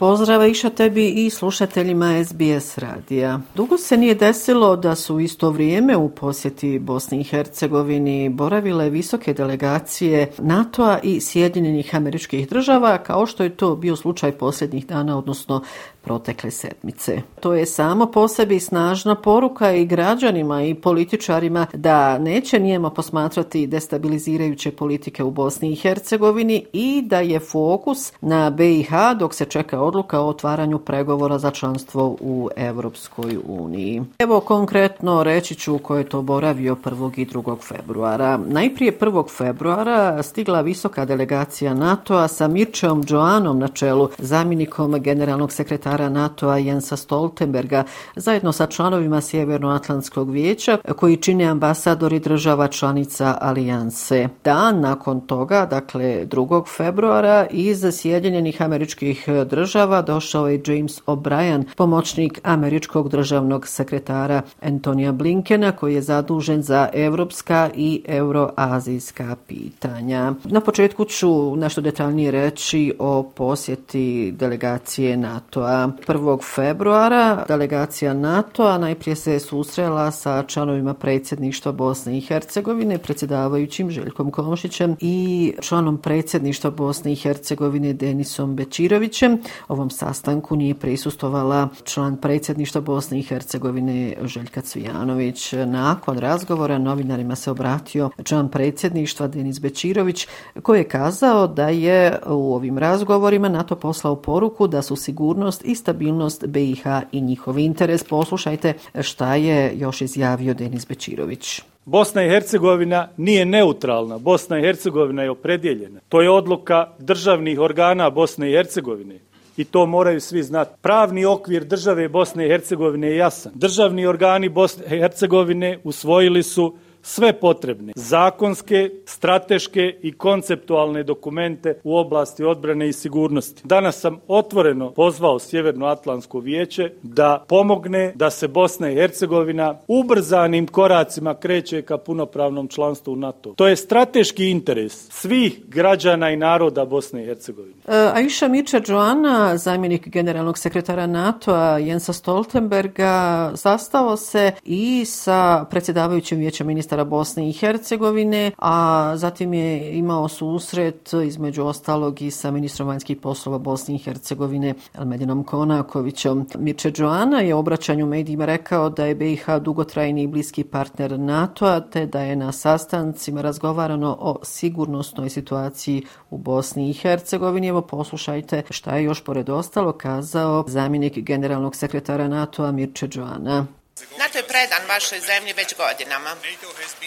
Pozdrava iša tebi i slušateljima SBS radija. Dugo se nije desilo da su u isto vrijeme u posjeti Bosni i Hercegovini boravile visoke delegacije NATO-a i Sjedinjenih američkih država, kao što je to bio slučaj posljednjih dana, odnosno protekle sedmice. To je samo po sebi snažna poruka i građanima i političarima da neće nijemo posmatrati destabilizirajuće politike u Bosni i Hercegovini i da je fokus na BiH dok se čeka odluka o otvaranju pregovora za članstvo u Evropskoj uniji. Evo konkretno reći ću ko je to boravio 1. i 2. februara. Najprije 1. februara stigla visoka delegacija NATO-a sa Mirčeom Joanom na čelu, zamjenikom generalnog sekretara sekretara NATO-a Jensa Stoltenberga zajedno sa članovima Sjevernoatlantskog vijeća koji čine ambasadori država članica Alijanse. Dan nakon toga, dakle 2. februara, iz Sjedinjenih američkih država došao je James O'Brien, pomoćnik američkog državnog sekretara Antonija Blinkena koji je zadužen za evropska i euroazijska pitanja. Na početku ću nešto detaljnije reći o posjeti delegacije NATO-a 1. februara delegacija NATO-a najprije se susrela sa članovima predsjedništva Bosne i Hercegovine, predsjedavajućim Željkom Komšićem i članom predsjedništva Bosne i Hercegovine Denisom Bečirovićem. Ovom sastanku nije prisustovala član predsjedništva Bosne i Hercegovine Željka Cvijanović. Nakon razgovora novinarima se obratio član predsjedništva Denis Bečirović koji je kazao da je u ovim razgovorima NATO poslao poruku da su sigurnost i stabilnost BiH i njihov interes. Poslušajte šta je još izjavio Denis Bečirović. Bosna i Hercegovina nije neutralna. Bosna i Hercegovina je opredjeljena. To je odluka državnih organa Bosne i Hercegovine. I to moraju svi znati. Pravni okvir države Bosne i Hercegovine je jasan. Državni organi Bosne i Hercegovine usvojili su sve potrebne zakonske, strateške i konceptualne dokumente u oblasti odbrane i sigurnosti. Danas sam otvoreno pozvao Sjevernoatlantsko vijeće da pomogne da se Bosna i Hercegovina ubrzanim koracima kreće ka punopravnom članstvu u NATO. To je strateški interes svih građana i naroda Bosne i Hercegovine. E, Aisha Miča Joana, zamjenik generalnog sekretara NATO-a Jensa Stoltenberga, sastao se i sa predsjedavajućim vijećem ministra ministara Bosne i Hercegovine, a zatim je imao susret između ostalog i sa ministrom vanjskih poslova Bosne i Hercegovine Elmedinom Konakovićom. Mirče Joana je obraćanju medijima rekao da je BiH dugotrajni i bliski partner NATO-a, te da je na sastancima razgovarano o sigurnosnoj situaciji u Bosni i Hercegovini. Evo poslušajte šta je još pored ostalo kazao zamjenik generalnog sekretara NATO-a Mirče Joana. NATO je predan vašoj zemlji već godinama.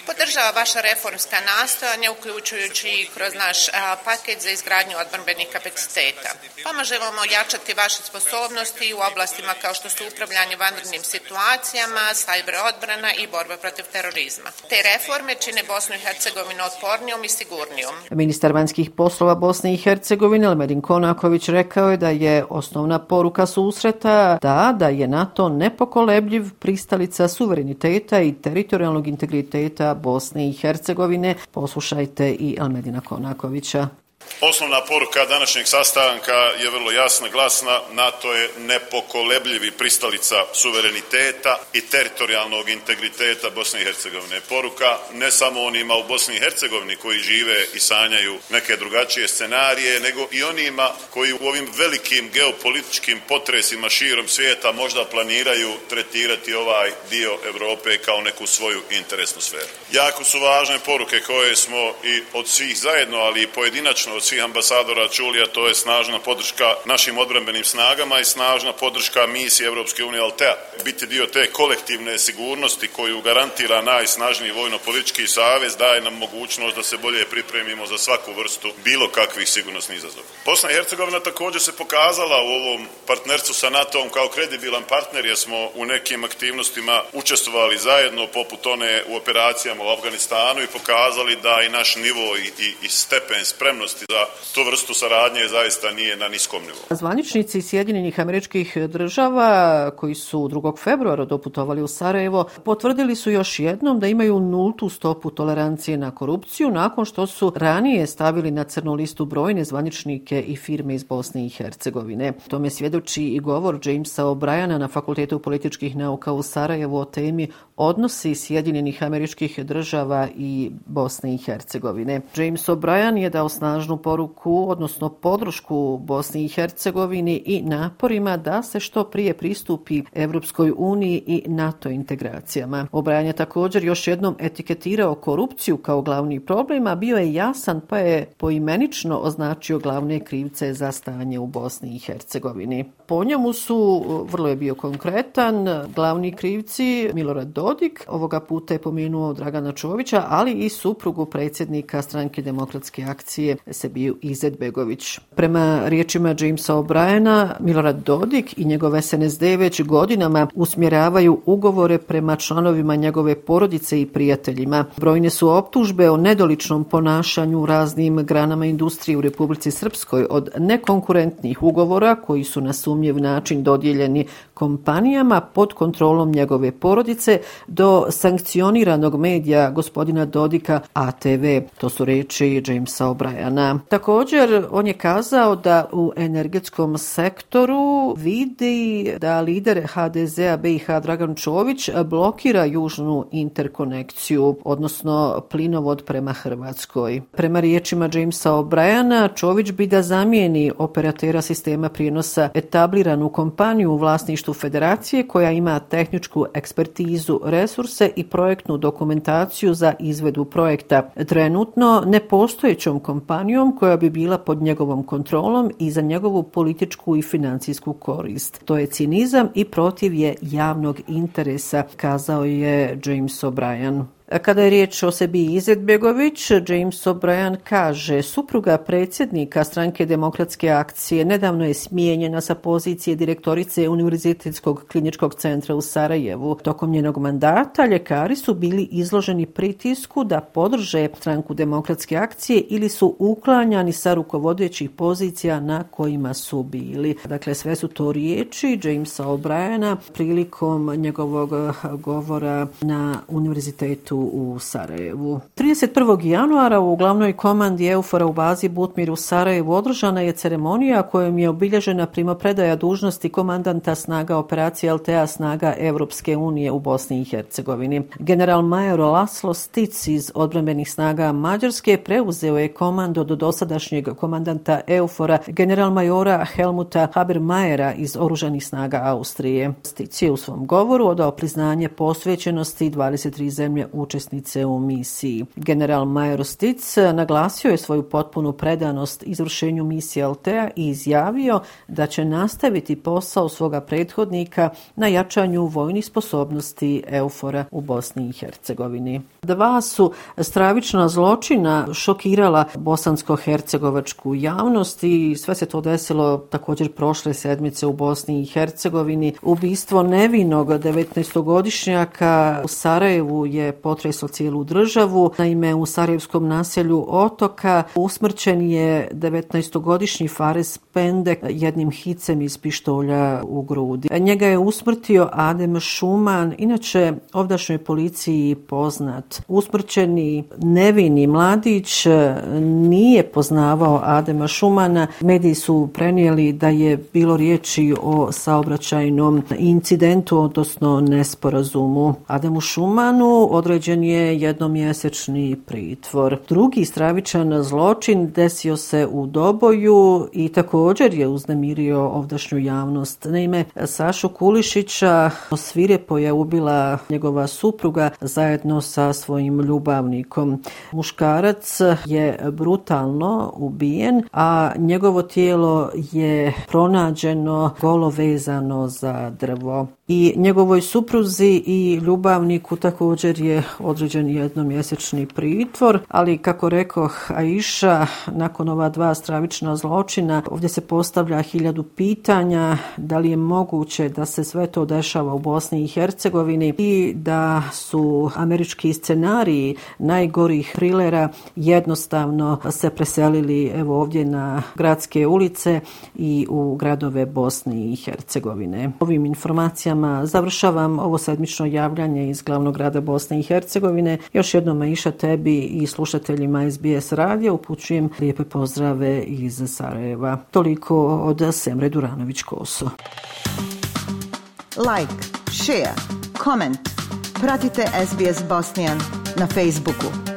Podržava vaša reformska nastojanja, uključujući i kroz naš paket za izgradnju odbrbenih kapaciteta. Pomažemo vam ojačati vaše sposobnosti u oblastima kao što su upravljanje vanrednim situacijama, sajber odbrana i borba protiv terorizma. Te reforme čine Bosnu i Hercegovinu otpornijom i sigurnijom. Ministar vanjskih poslova Bosne i Hercegovine, Elmedin Konaković, rekao je da je osnovna poruka susreta da, da je NATO nepokolebljiv pristali pristalica suvereniteta i teritorijalnog integriteta Bosne i Hercegovine. Poslušajte i Almedina Konakovića. Osnovna poruka današnjeg sastanka je vrlo jasna, glasna. NATO je nepokolebljivi pristalica suvereniteta i teritorijalnog integriteta Bosne i Hercegovine. Poruka ne samo onima u Bosni i Hercegovini koji žive i sanjaju neke drugačije scenarije, nego i onima koji u ovim velikim geopolitičkim potresima širom svijeta možda planiraju tretirati ovaj dio Evrope kao neku svoju interesnu sferu. Jako su važne poruke koje smo i od svih zajedno, ali i pojedinačno od svih ambasadora čuli, a to je snažna podrška našim odbranbenim snagama i snažna podrška misije Evropske unije Altea. Biti dio te kolektivne sigurnosti koju garantira najsnažniji vojno-politički savez daje nam mogućnost da se bolje pripremimo za svaku vrstu bilo kakvih sigurnosnih izazova. Bosna i Hercegovina također se pokazala u ovom partnerstvu sa NATO-om kao kredibilan partner jer smo u nekim aktivnostima učestvovali zajedno poput one u operacijama u Afganistanu i pokazali da i naš nivo i, i, i stepen spremnosti spremnosti da tu vrstu saradnje zaista nije na niskom nivou. Zvaničnici Sjedinjenih američkih država koji su 2. februara doputovali u Sarajevo potvrdili su još jednom da imaju nultu stopu tolerancije na korupciju nakon što su ranije stavili na crnu listu brojne zvaničnike i firme iz Bosne i Hercegovine. Tome svjedoči i govor Jamesa O'Briana na Fakultetu političkih nauka u Sarajevu o temi odnosi Sjedinjenih američkih država i Bosne i Hercegovine. James O'Brien je dao snažnu poruku, odnosno podršku Bosni i Hercegovini i naporima da se što prije pristupi Evropskoj uniji i NATO integracijama. Obrajan je također još jednom etiketirao korupciju kao glavni problem, a bio je jasan pa je poimenično označio glavne krivce za stanje u Bosni i Hercegovini. Po njemu su, vrlo je bio konkretan, glavni krivci Milorad Dodik, ovoga puta je pomenuo Dragana Čovića, ali i suprugu predsjednika stranke demokratske akcije Sebiju Izetbegović. Prema riječima Jamesa O'Briena, Milorad Dodik i njegove SNSD već godinama usmjeravaju ugovore prema članovima njegove porodice i prijateljima. Brojne su optužbe o nedoličnom ponašanju u raznim granama industrije u Republici Srpskoj od nekonkurentnih ugovora koji su na sumnjiv način dodijeljeni kompanijama pod kontrolom njegove porodice do sankcioniranog medija gospodina Dodika ATV. To su reči Jamesa O'Briana. Također, on je kazao da u energetskom sektoru vidi da lider HDZ-a BiH Dragan Čović blokira južnu interkonekciju, odnosno plinovod prema Hrvatskoj. Prema riječima Jamesa O'Briana, Čović bi da zamijeni operatera sistema prijenosa etabliranu kompaniju u vlasništu federacije koja ima tehničku ekspertizu, resurse i projektnu dokumentaciju za izvedu projekta. Trenutno nepostojećom kompanijom koja bi bila pod njegovom kontrolom i za njegovu političku i financijsku korist. To je cinizam i protiv je javnog interesa, kazao je James O'Brien. Kada je riječ o sebi Izetbegović, James O'Brien kaže, supruga predsjednika stranke demokratske akcije nedavno je smijenjena sa pozicije direktorice Univerzitetskog kliničkog centra u Sarajevu. Tokom njenog mandata ljekari su bili izloženi pritisku da podrže stranku demokratske akcije ili su uklanjani sa rukovodećih pozicija na kojima su bili. Dakle, sve su to riječi Jamesa O'Briena prilikom njegovog eh, govora na univerzitetu u Sarajevu. 31. januara u glavnoj komandi Eufora u bazi Butmir u Sarajevu održana je ceremonija kojom je obilježena primopredaja dužnosti komandanta snaga operacije LTA snaga Evropske unije u Bosni i Hercegovini. General major Laslo Stic iz odbranbenih snaga Mađarske preuzeo je komando do dosadašnjeg komandanta Eufora general majora Helmuta Habermajera iz oružanih snaga Austrije. Stic je u svom govoru odao priznanje posvećenosti 23 zemlje u učesnice u misiji. General Major Stic naglasio je svoju potpunu predanost izvršenju misije Altea i izjavio da će nastaviti posao svoga prethodnika na jačanju vojnih sposobnosti Eufora u Bosni i Hercegovini. Dva su stravična zločina šokirala bosansko-hercegovačku javnost i sve se to desilo također prošle sedmice u Bosni i Hercegovini. Ubistvo nevinog 19-godišnjaka u Sarajevu je potreslo cijelu državu. Naime, u Sarajevskom naselju Otoka usmrćen je 19-godišnji Fares Pendek jednim hicem iz pištolja u grudi. Njega je usmrtio Adem Šuman, inače ovdašnjoj policiji poznat. Usmrćeni nevini mladić nije poznavao Adema Šumana. Mediji su prenijeli da je bilo riječi o saobraćajnom incidentu, odnosno nesporazumu. Ademu Šumanu određen određen je jednomjesečni pritvor. Drugi stravičan zločin desio se u Doboju i također je uznemirio ovdašnju javnost. Naime, Sašu Kulišića svirepo je ubila njegova supruga zajedno sa svojim ljubavnikom. Muškarac je brutalno ubijen, a njegovo tijelo je pronađeno golo vezano za drvo. i njegovoj supruzi i ljubavniku također je određen jednomjesečni pritvor, ali kako rekoh Aisha, nakon ova dva stravična zločina, ovdje se postavlja hiljadu pitanja da li je moguće da se sve to dešava u Bosni i Hercegovini i da su američki scenariji najgorih trilera jednostavno se preselili evo ovdje na gradske ulice i u gradove Bosne i Hercegovine. Ovim informacijama završavam ovo sedmično javljanje iz glavnog grada Bosne i Hercegovine. Još jednom Maiša tebi i slušateljima SBS radija upućujem lijepe pozdrave iz Sarajeva. Toliko od Semre Duranović-Koso. Like, share, comment. Pratite SBS Bosnian na Facebooku.